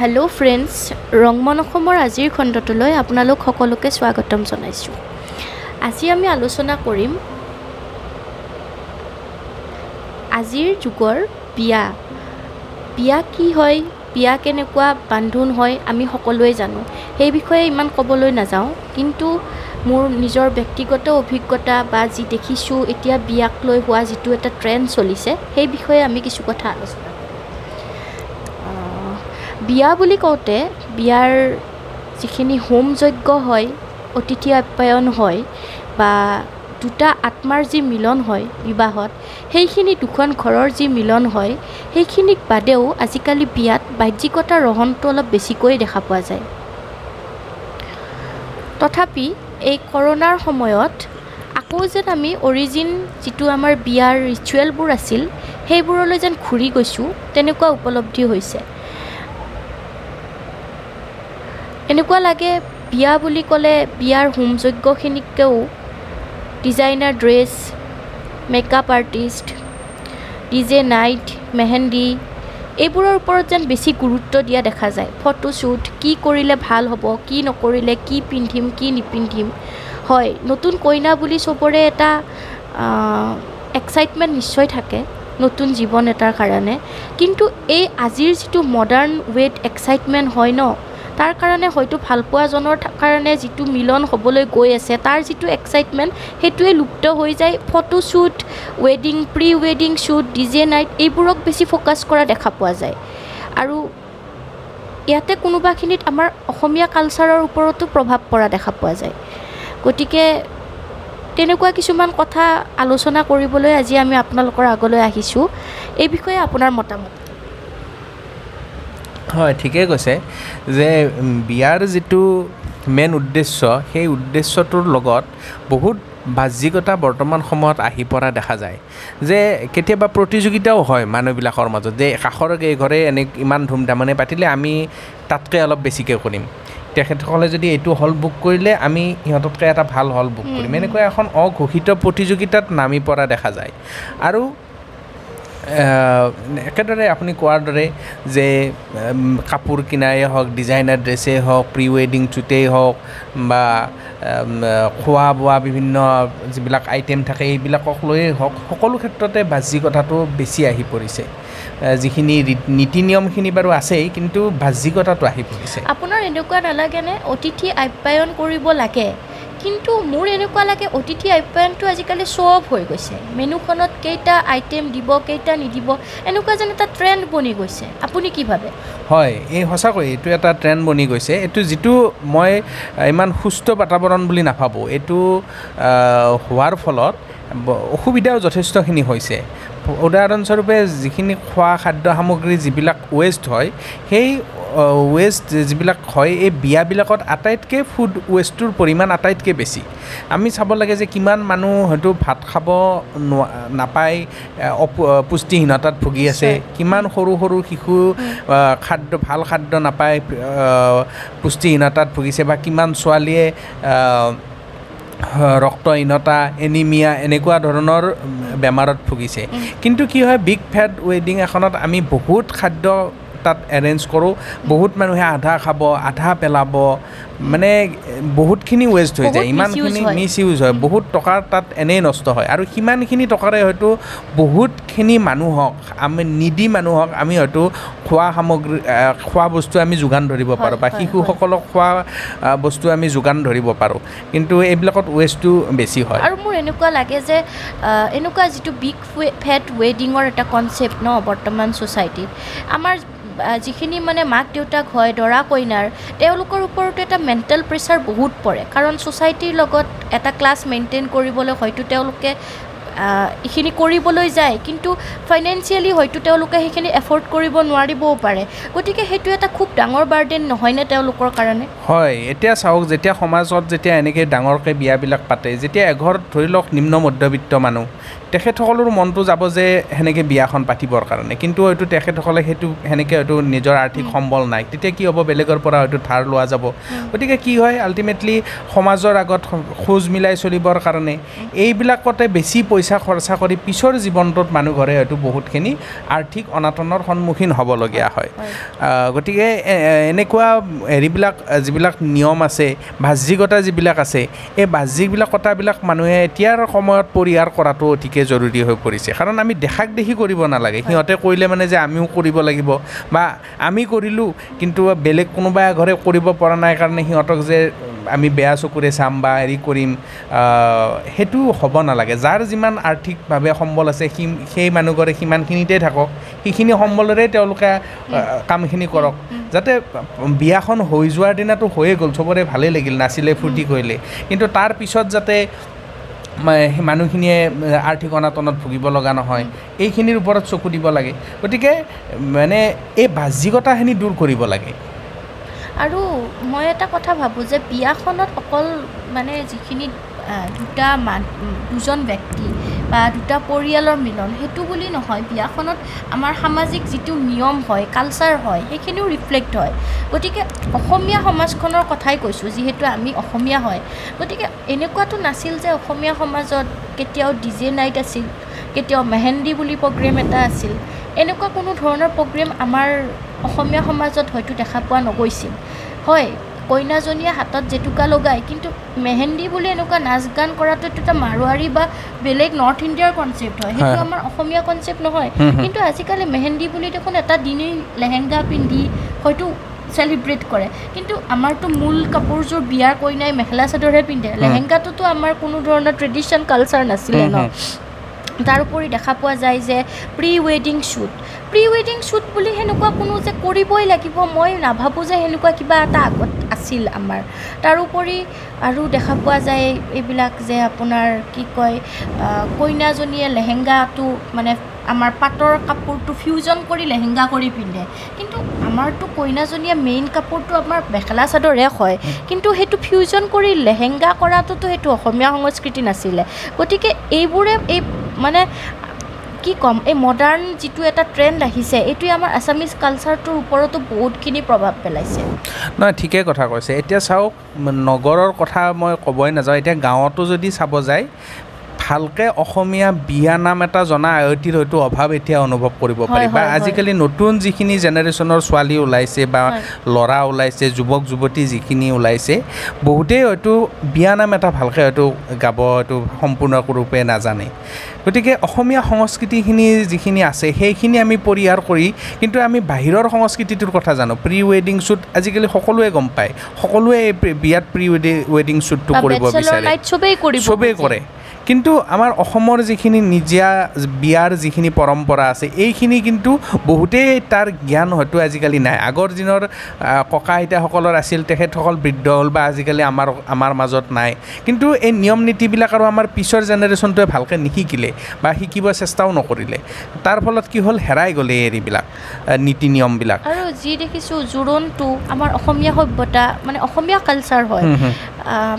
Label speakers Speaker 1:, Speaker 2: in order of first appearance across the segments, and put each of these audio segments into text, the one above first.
Speaker 1: Hello friends ৰংমন অসমৰ আজিৰ খণ্ডটোলৈ আপোনালোক সকলোকে স্বাগতম জনাইছোঁ। আজি আমি আলোচনা কৰিম আজিৰ যুগৰ বিয়া। বিয়া কি হয় বিয়া কেনেকুৱা বান্ধোন হয় আমি সকলোৱে জানো। সেই বিষয়ে ইমান ক'বলৈ নাযাওঁ কিন্তু মোৰ নিজৰ ব্যক্তিগত অভিজ্ঞতা বা যি দেখিছোঁ এতিয়া বিয়াক লৈ হোৱা যিটো এটা ট্ৰেণ্ড চলিছে সেই বিষয়ে আমি কিছু কথা আলোচনা বিয়া বুলি কওঁতে বিয়াৰ যিখিনি হোম যজ্ঞ হয় অতিথি আপ্যায়ন হয় বা দুটা আত্মাৰ যি মিলন হয় বিবাহত সেইখিনি দুখন ঘৰৰ যি মিলন হয় সেইখিনিক বাদেও আজিকালি বিয়াত বাহ্যিকতাৰ ৰহণটো অলপ বেছিকৈ দেখা পোৱা যায়। তথাপি এই কৰোণাৰ সময়ত আকৌ যেন আমি অৰিজিন যিটো আমাৰ বিয়াৰ ৰিচুৱেলবোৰ আছিল সেইবোৰলৈ যেন ঘূৰি গৈছোঁ তেনেকুৱা উপলব্ধি হৈছে। এনেকুৱা লাগে বিয়া বুলি ক'লে বিয়াৰ হোম যজ্ঞখিনিতকৈও designer dress makeup artist D J night mehndi এইবোৰৰ ওপৰত যেন বেছি গুৰুত্ব দিয়া দেখা যায়। ফটোশ্বুট কি কৰিলে ভাল হ'ব কি নকৰিলে কি পিন্ধিম কি নিপিন্ধিম। হয় নতুন কইনা বুলি চবৰে এটা এক্সাইটমেণ্ট নিশ্চয় থাকে নতুন জীৱন এটাৰ কাৰণে। কিন্তু এই আজিৰ যিটো মডাৰ্ণ ৱেত এক্সাইটমেণ্ট হয় ন তাৰ কাৰণে হয়তো ভালপোৱাজনৰ কাৰণে যিটো মিলন হ'বলৈ গৈ আছে তাৰ যিটো এক্সাইটমেণ্ট সেইটোৱে লুপ্ত হৈ যায়। ফটোশ্বুট ৱেডিং প্ৰি ৱেডিং শ্বুট ডি জে নাইট এইবোৰক বেছি ফ'কাছ কৰা দেখা পোৱা যায়। আৰু ইয়াতে কোনোবাখিনিত আমাৰ অসমীয়া কালচাৰৰ ওপৰতো প্ৰভাৱ পৰা দেখা পোৱা যায়। গতিকে তেনেকুৱা কিছুমান কথা আলোচনা কৰিবলৈ আজি আমি আপোনালোকৰ আগলৈ আহিছোঁ। এই বিষয়ে আপোনাৰ মতামত।
Speaker 2: হয় ঠিকেই কৈছে যে বিয়াৰ যিটো মেইন উদ্দেশ্য সেই উদ্দেশ্যটোৰ লগত বহুত বাহ্যিকতা বৰ্তমান সময়ত আহি পৰা দেখা যায়। যে কেতিয়াবা প্ৰতিযোগিতাও হয় মানুহবিলাকৰ মাজত যে কাষৰ ঘৰে এনে ইমান ধুমধামেৰে পাতিলে আমি তাতকৈ অলপ বেছিকৈ কৰিম। তেখেতসকলে যদি এইটো হল বুক কৰিলে আমি সিহঁততকৈ এটা ভাল হল বুক কৰিম। এনেকুৱা এখন অঘোষিত প্ৰতিযোগিতাত নামি পৰা দেখা যায়। আৰু একেদৰে আপুনি কোৱাৰ দৰে যে কাপোৰ কিনাই হওক ডিজাইনাৰ ড্ৰেছেই হওক প্ৰি ৱেডিং শ্বুটেই হওক বা খোৱা বোৱা বিভিন্ন যিবিলাক আইটেম থাকে এইবিলাকক লৈয়ে হওক সকলো ক্ষেত্ৰতে বাহ্যিকতাটো বেছি আহি পৰিছে। যিখিনি নীতি নিয়মখিনি বাৰু আছেই কিন্তু বাহ্যিকতাটো আহি পৰিছে।
Speaker 1: আপোনাৰ এনেকুৱা নালাগেনে? অতিথি আপ্যায়ন কৰিব লাগে। কিন্তু মোৰ এনেকুৱা লাগে অতিথি আপ্যায়নটো আজিকালি অফ হৈ গৈছে। মেনুখনত কেইটা আইটেম দিব কেইটা নিদিব এনেকুৱা যেন এটা ট্ৰেণ্ড বনি গৈছে। আপুনি কি ভাবে?
Speaker 2: হয় এই সঁচাকৈ এইটো এটা ট্ৰেণ্ড বনি গৈছে। এইটো যিটো মই ইমান সুস্থ বাতাৱৰণ বুলি নাভাবোঁ। এইটো হোৱাৰ ফলত অসুবিধাও যথেষ্টখিনি হৈছে। উদাহৰণস্বৰূপে যিখিনি খোৱা খাদ্য সামগ্ৰী যিবিলাক ৱেষ্ট হয় সেই ৱেষ্ট যিবিলাক হয় এই বিয়াবিলাকত আটাইতকৈ ফুড ৱেষ্টটোৰ পৰিমাণ আটাইতকৈ বেছি। আমি চাব লাগে যে কিমান মানুহ হয়তো ভাত খাব নোৱা নাপায় অপু- পুষ্টিহীনতাত ভুগি আছে। কিমান সৰু সৰু শিশু খাদ্য ভাল খাদ্য নাপায় পুষ্টিহীনতাত ভুগিছে বা কিমান ছোৱালীয়ে ৰক্তহীনতা এনিমিয়া এনেকুৱা ধৰণৰ বেমাৰত ভুগিছে। কিন্তু কি হয় বিগ ফেট ৱেডিং এখনত আমি বহুত খাদ্য তাত এৰেঞ্জ কৰোঁ। বহুত মানুহে আধা খাব আধা পেলাব। মানে বহুতখিনি ৱেষ্ট হৈ যায়। ইমানখিনি। মিছ ইউজ হয়। বহুত টকা তাত এনেই নষ্ট হয়। আৰু সিমানখিনি টকাৰে হয়তো বহুতখিনি মানুহক আমি নিদি মানুহক আমি হয়তো খোৱা সামগ্ৰী খোৱা বস্তু আমি যোগান ধৰিব পাৰোঁ বা শিশুসকলক খোৱা বস্তু আমি যোগান ধৰিব পাৰোঁ। কিন্তু এইবিলাকত ৱেষ্টটো বেছি হয়।
Speaker 1: আৰু মোৰ এনেকুৱা লাগে যে এনেকুৱা যিটো বিগ ফেট ৱেডিঙৰ এটা কনচেপ্ট ন বৰ্তমান ছ'চাইটিত আমাৰ যিখিনি মানে মাক দেউতাক হয় দৰা কইনাৰ তেওঁলোকৰ ওপৰতো এটা মেণ্টেল প্ৰেছাৰ বহুত পৰে। কাৰণ ছ'চাইটিৰ লগত এটা ক্লাছ মেইনটেইন কৰিবলৈ হয়তো তেওঁলোকে এইখিনি কৰিবলৈ যায় কিন্তু ফাইনেন্সিয়েলি হয়তো তেওঁলোকে সেইখিনি এফৰ্ড কৰিব নোৱাৰিবও পাৰে। গতিকে সেইটো এটা খুব ডাঙৰ বাৰ্ডেন নহয়নে তেওঁলোকৰ কাৰণে?
Speaker 2: হয় এতিয়া চাওক যেতিয়া সমাজত যেতিয়া এনেকৈ ডাঙৰকৈ বিয়াবিলাক পাতে যেতিয়া এঘৰত ধৰি লওক নিম্ন মধ্যবিত্ত মানুহ তেখেতসকলৰ মনটো যাব যে সেনেকৈ বিয়াখন পাতিবৰ কাৰণে। কিন্তু হয়তো তেখেতসকলে সেইটো সেনেকৈ হয়তো নিজৰ আৰ্থিক সম্বল নাই। তেতিয়া কি হ'ব? বেলেগৰ পৰা হয়তো ধাৰ লোৱা যাব। গতিকে কি হয়? আল্টিমেটলি সমাজৰ আগত খোজ মিলাই চলিবৰ কাৰণে এইবিলাকতে বেছি পইচা পইচা খৰচা কৰি পিছৰ জীৱনটোত মানুহ ঘৰে হয়তো বহুতখিনি আৰ্থিক অনাটনৰ সন্মুখীন হ'বলগীয়া হয়। গতিকে এনেকুৱা হেৰিবিলাক যিবিলাক নিয়ম আছে বাহ্যিকতা যিবিলাক আছে এই বাহ্যিকবিলাক কথাবিলাক মানুহে এতিয়াৰ সময়ত পৰিহাৰ কৰাটো অতিকে জৰুৰী হৈ পৰিছে। কাৰণ আমি দেখাক দেখি কৰিব নালাগে। সিহঁতে কৰিলে মানে যে আমিও কৰিব লাগিব বা আমি কৰিলোঁ কিন্তু বেলেগ কোনোবা এঘৰে কৰিব পৰা নাই কাৰণে সিহঁতক যে আমি বেয়া চকুৰে চাম বা হেৰি কৰিম সেইটো হ'ব নালাগে। যাৰ যিমান আৰ্থিকভাৱে সম্বল আছে সি সেই মানুহঘৰে সিমানখিনিতে থাকক। সেইখিনি সম্বলেৰে তেওঁলোকে কামখিনি কৰক। যাতে বিয়াখন হৈ যোৱাৰ দিনাটো হৈয়ে গ'ল চবৰে ভালেই লাগিল নাচিলে ফূৰ্তি কৰিলে। কিন্তু তাৰ পিছত যাতে মানুহখিনিয়ে আৰ্থিক অনাটনত ভুগিব লগা নহয় এইখিনিৰ ওপৰত চকু দিব লাগে। গতিকে মানে এই বাহ্যিকতাখিনি দূৰ কৰিব লাগে।
Speaker 1: আৰু মই এটা কথা ভাবোঁ যে বিয়াখনত অকল মানে যিখিনি দুটা মান দুজন ব্যক্তি বা দুটা পৰিয়ালৰ মিলন সেইটো বুলি নহয়। বিয়াখনত আমাৰ সামাজিক যিটো নিয়ম হয় কালচাৰ হয় সেইখিনিও ৰিফ্লেক্ট হয়। গতিকে অসমীয়া সমাজখনৰ কথাই কৈছোঁ যিহেতু আমি অসমীয়া হয়। গতিকে এনেকুৱাতো নাছিল যে অসমীয়া সমাজত কেতিয়াও ডি জে নাইট আছিল কেতিয়াও মেহেন্দি বুলি প্ৰগ্ৰেম এটা আছিল। এনেকুৱা কোনো ধৰণৰ প্ৰগ্ৰেম আমাৰ অসমীয়া সমাজত হয়তো দেখা পোৱা নগৈছিল। হয় কইনাজনীয়ে হাতত জেতুকা লগায় কিন্তু মেহেন্দি বুলি এনেকুৱা নাচ গান কৰাটো এটা মাৰোৱাৰী বা বেলেগ নৰ্থ ইণ্ডিয়াৰ কনচেপ্ট হয়। সেইটো। আমাৰ অসমীয়া কনচেপ্ট নহয়। কিন্তু আজিকালি মেহেন্দি বুলি দেখোন এটা দিনেই লেহেংগা পিন্ধি হয়তো চেলিব্ৰেট কৰে। কিন্তু আমাৰতো মূল কাপোৰযোৰ বিয়াৰ কইনাই মেখেলা চাদৰহে পিন্ধে। লেহেংগাটোতো আমাৰ কোনো ধৰণৰ ট্ৰেডিশ্যন কালচাৰ নাছিলে ন। তাৰোপৰি দেখা পোৱা যায় যে প্ৰি ৱেডিং শ্বুট। প্ৰি ৱেডিং শ্বুট বুলি সেনেকুৱা কোনো যে কৰিবই লাগিব মই নাভাবোঁ যে সেনেকুৱা কিবা এটা আগত আছিল আমাৰ। তাৰোপৰি আৰু দেখা পোৱা যায় এইবিলাক যে আপোনাৰ কি কয় কইনাজনীয়ে লেহেংগাটো মানে আমাৰ পাটৰ কাপোৰটো ফিউজন কৰি লেহেংগা কৰি পিন্ধে। কিন্তু আমাৰতো কইনাজনীয়ে মেইন কাপোৰটো আমাৰ মেখেলা চাদৰহে হয়। কিন্তু সেইটো ফিউজন কৰি লেহেংগা কৰাটোতো সেইটো অসমীয়া সংস্কৃতি নাছিলে। গতিকে এইবোৰে এই মানে কি ক'ম এই মডাৰ্ণ যিটো এটা ট্ৰেণ্ড আহিছে এইটোৱে আমাৰ আছামিজ কালচাৰটোৰ ওপৰতো বহুতখিনি প্ৰভাৱ পেলাইছে।
Speaker 2: নহয় ঠিকেই কথা কৈছে। এতিয়া চাওক নগৰৰ কথা মই ক'বই নাযাওঁ। এতিয়া গাঁৱতো যদি চাব যায় ভালকৈ অসমীয়া বিয়া নাম এটা জনা আয়তীৰ হয়তো অভাৱ এতিয়া অনুভৱ কৰিব পাৰি বা। আজিকালি নতুন যিখিনি জেনেৰেশ্যনৰ ছোৱালী ওলাইছে বা। ল'ৰা ওলাইছে যুৱক যুৱতী যিখিনি ওলাইছে বহুতেই হয়তো বিয়া নাম এটা ভালকৈ হয়তো গাব হয়তো সম্পূৰ্ণৰূপে নাজানে গতিকে অসমীয়া সংস্কৃতিখিনি যিখিনি আছে সেইখিনি আমি পৰিহাৰ কৰি কিন্তু আমি বাহিৰৰ সংস্কৃতিটোৰ কথা জানো প্ৰি ৱেডিং শ্বুট আজিকালি সকলোৱে গম পায় সকলোৱে বিয়াত প্ৰি ৱেডিং শ্বুটটো কৰিব বিচাৰে
Speaker 1: চবেই।
Speaker 2: কৰে কিন্তু আমাৰ অসমৰ যিখিনি নিজা বিয়াৰ যিখিনি পৰম্পৰা আছে এইখিনি কিন্তু বহুতেই তাৰ জ্ঞান হয়তো আজিকালি নাই। আগৰ দিনৰ ককা আইতাসকলৰ আছিল তেখেতসকল বৃদ্ধ হ'ল বা আজিকালি আমাৰ আমাৰ মাজত নাই। কিন্তু এই নিয়ম নীতিবিলাক আৰু আমাৰ পিছৰ জেনেৰেশ্যনটোৱে ভালকৈ নিশিকিলে বা শিকিব চেষ্টাও নকৰিলে। তাৰ ফলত কি হ'ল হেৰাই গ'লে হেৰিবিলাক নীতি নিয়মবিলাক।
Speaker 1: আৰু যি দেখিছোঁ জোৰোণটো আমাৰ অসমীয়া সভ্যতা মানে অসমীয়া কালচাৰ হয়।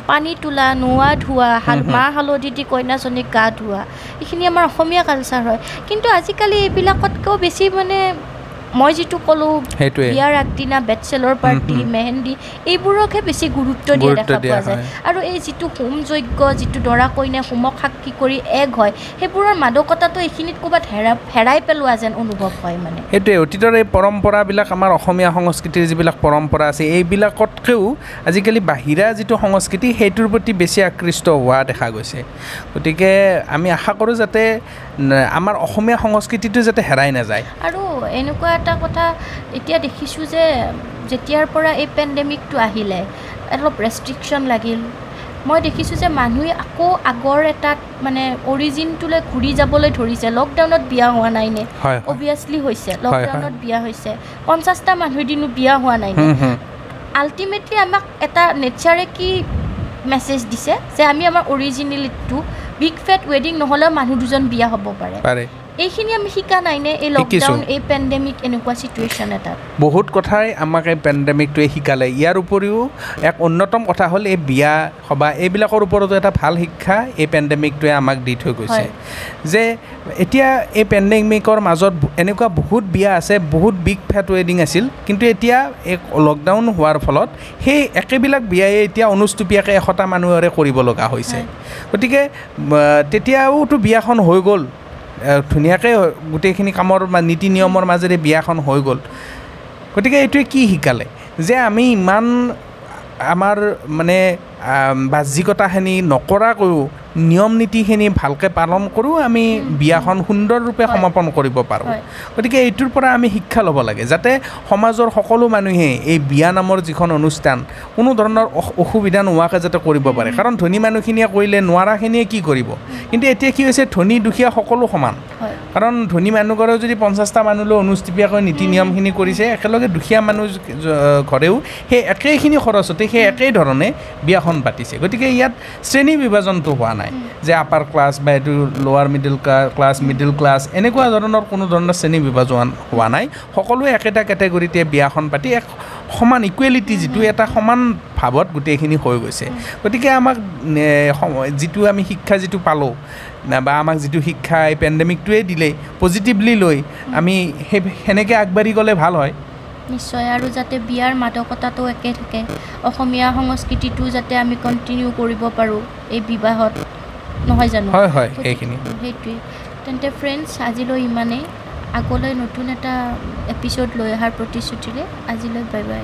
Speaker 1: পানী তোলা নোৱা ধোৱা। মাহ হালধি দি কইনাজনীক গা ধোৱা। এইখিনি আমাৰ অসমীয়া কালচাৰ হয়। কিন্তু আজিকালি এইবিলাকতকৈও বেছি মানে মই যিটো ক'লোঁ বিয়াৰ আগদিনা বেচেলৰ পাৰ্টি। মেহেন্দি এইবোৰকহে বেছি গুৰুত্ব দিয়া দেখা পোৱা যায়। আৰু এই যিটো হোম যজ্ঞ যিটো দৰা কইনাই হোমক সাক্ষী কৰি এক হয় সেইবোৰৰ মাদকতাটো এইখিনিত ক'ৰবাত হেৰা হেৰাই পেলোৱা যেন অনুভৱ হয় মানে।
Speaker 2: সেইটোৱে অতীতৰ এই পৰম্পৰাবিলাক আমাৰ অসমীয়া সংস্কৃতিৰ যিবিলাক পৰম্পৰা আছে এইবিলাকতকৈও আজিকালি বাহিৰা যিটো সংস্কৃতি সেইটোৰ প্ৰতি বেছি আকৃষ্ট হোৱা দেখা গৈছে। গতিকে আমি আশা কৰোঁ যাতে আমাৰ অসমীয়া সংস্কৃতিটো যাতে হেৰাই নাযায়।
Speaker 1: আৰু এনেকুৱা এটা কথা এতিয়া দেখিছোঁ যে যেতিয়াৰ পৰা এই পেণ্ডেমিকটো আহিলে অলপ ৰেষ্ট্ৰিকশ্যন লাগিল। মই দেখিছোঁ যে মানুহে আকৌ আগৰ এটাত মানে অৰিজিনটোলৈ ঘূৰি যাবলৈ ধৰিছে। লকডাউনত বিয়া হোৱা নাই নে। অভিয়াছলি হৈছে। লকডাউনত বিয়া হৈছে। পঞ্চাছটা মানুহ দিনো বিয়া হোৱা নাই নে। আল্টিমেটলি আমাক এটা নেচাৰে কি মেছেজ দিছে? যে আমি আমাৰ অৰিজিনেলিটিটো বিগ ফেট ৱেডিং নহ'লেও মানুহ দুজন বিয়া হ'ব পাৰে। এইখিনি আমি শিকা এই। লকডাউন এই পেণ্ডেমিক এনেকুৱা চিটুৱেশ্যন এটাত
Speaker 2: বহুত কথাই আমাক এই পেণ্ডেমিকটোৱে শিকালে ইয়াৰ উপৰিও এক অন্যতম কথা হ'ল এই বিয়া সবাহ এইবিলাকৰ ওপৰতো এটা ভাল শিক্ষা এই পেণ্ডেমিকটোৱে আমাক দি থৈ গৈছে। যে এতিয়া এই পেণ্ডেমিকৰ মাজত এনেকুৱা বহুত বিয়া আছে বহুত বিগ ফেট ৱেডিং আছিল কিন্তু এতিয়া এই লকডাউন হোৱাৰ ফলত সেই একেবিলাক বিয়াই এতিয়া অনুষ্টুপীয়াকৈ এশটা মানুহৰে কৰিব লগা হৈছে। গতিকে তেতিয়াওতো বিয়াখন হৈ গ'ল ধুনীয়াকৈ গোটেইখিনি কামৰ নীতি নিয়মৰ মাজেৰে বিয়াখন হৈ গ'ল। গতিকে এইটোৱে কি শিকালে? যে আমি ইমান আমাৰ মানে বাহ্যিকতাখিনি নকৰাকৈও নিয়ম নীতিখিনি ভালকৈ পালন কৰোঁ আমি বিয়াখন সুন্দৰৰূপে। সমাপন কৰিব পাৰোঁ। গতিকে এইটোৰ পৰা আমি শিক্ষা ল'ব লাগে যাতে সমাজৰ সকলো মানুহে এই বিয়া নামৰ যিখন অনুষ্ঠান কোনো ধৰণৰ অস- অসুবিধা নোহোৱাকৈ যাতে কৰিব পাৰে। কাৰণ ধনী মানুহখিনিয়ে কৰিলে নোৱাৰাখিনিয়ে কি কৰিব? কিন্তু এতিয়া কি হৈছে ধনী দুখীয়া সকলো সমান। কাৰণ ধনী মানুহঘৰেও যদি পঞ্চাছটা মানুহ লৈ অনুষ্টুপীয়াকৈ নীতি নিয়মখিনি কৰিছে একেলগে দুখীয়া মানুহ ঘৰেও সেই একেইখিনি খৰচতে সেই একেই ধৰণে বিয়াখন পাতিছে। গতিকে ইয়াত শ্ৰেণী বিভাজনটো হোৱা নাই যে আপাৰ ক্লাছ বা এইটো লোৱাৰ মিডিল ক্লাছ মিডিল ক্লাছ এনেকুৱা ধৰণৰ কোনো ধৰণৰ শ্ৰেণী বিভাজন হোৱা নাই। সকলোৱে একেটা কেটেগৰীতে বিয়াখন পাতি এক সমান ইকুৱেলিটি যিটো এটা সমান ভাৱত গোটেইখিনি হৈ গৈছে। গতিকে আমাক যিটো আমি শিক্ষা যিটো পালোঁ বা আমাক যিটো শিক্ষা এই পেণ্ডেমিকটোৱে দিলে পজিটিভলি লৈ আমি সেই সেনেকৈ আগবাঢ়ি গ'লে ভাল হয়।
Speaker 1: নিশ্চয় আৰু যাতে বিয়াৰ মাদকতাটো একে থাকে অসমীয়া সংস্কৃতিটো যাতে আমি কণ্টিনিউ কৰিব পাৰোঁ এই বিবাহত নহয় জানো?
Speaker 2: হয় হয় সেইখিনি
Speaker 1: সেইটোৱে। তেন্তে ফ্ৰেণ্ডছ আজিলৈ ইমানেই। আগলৈ নতুন এটা এপিছ'ড লৈ অহাৰ প্ৰতিশ্ৰুতিৰে আজিলৈ বাই বাই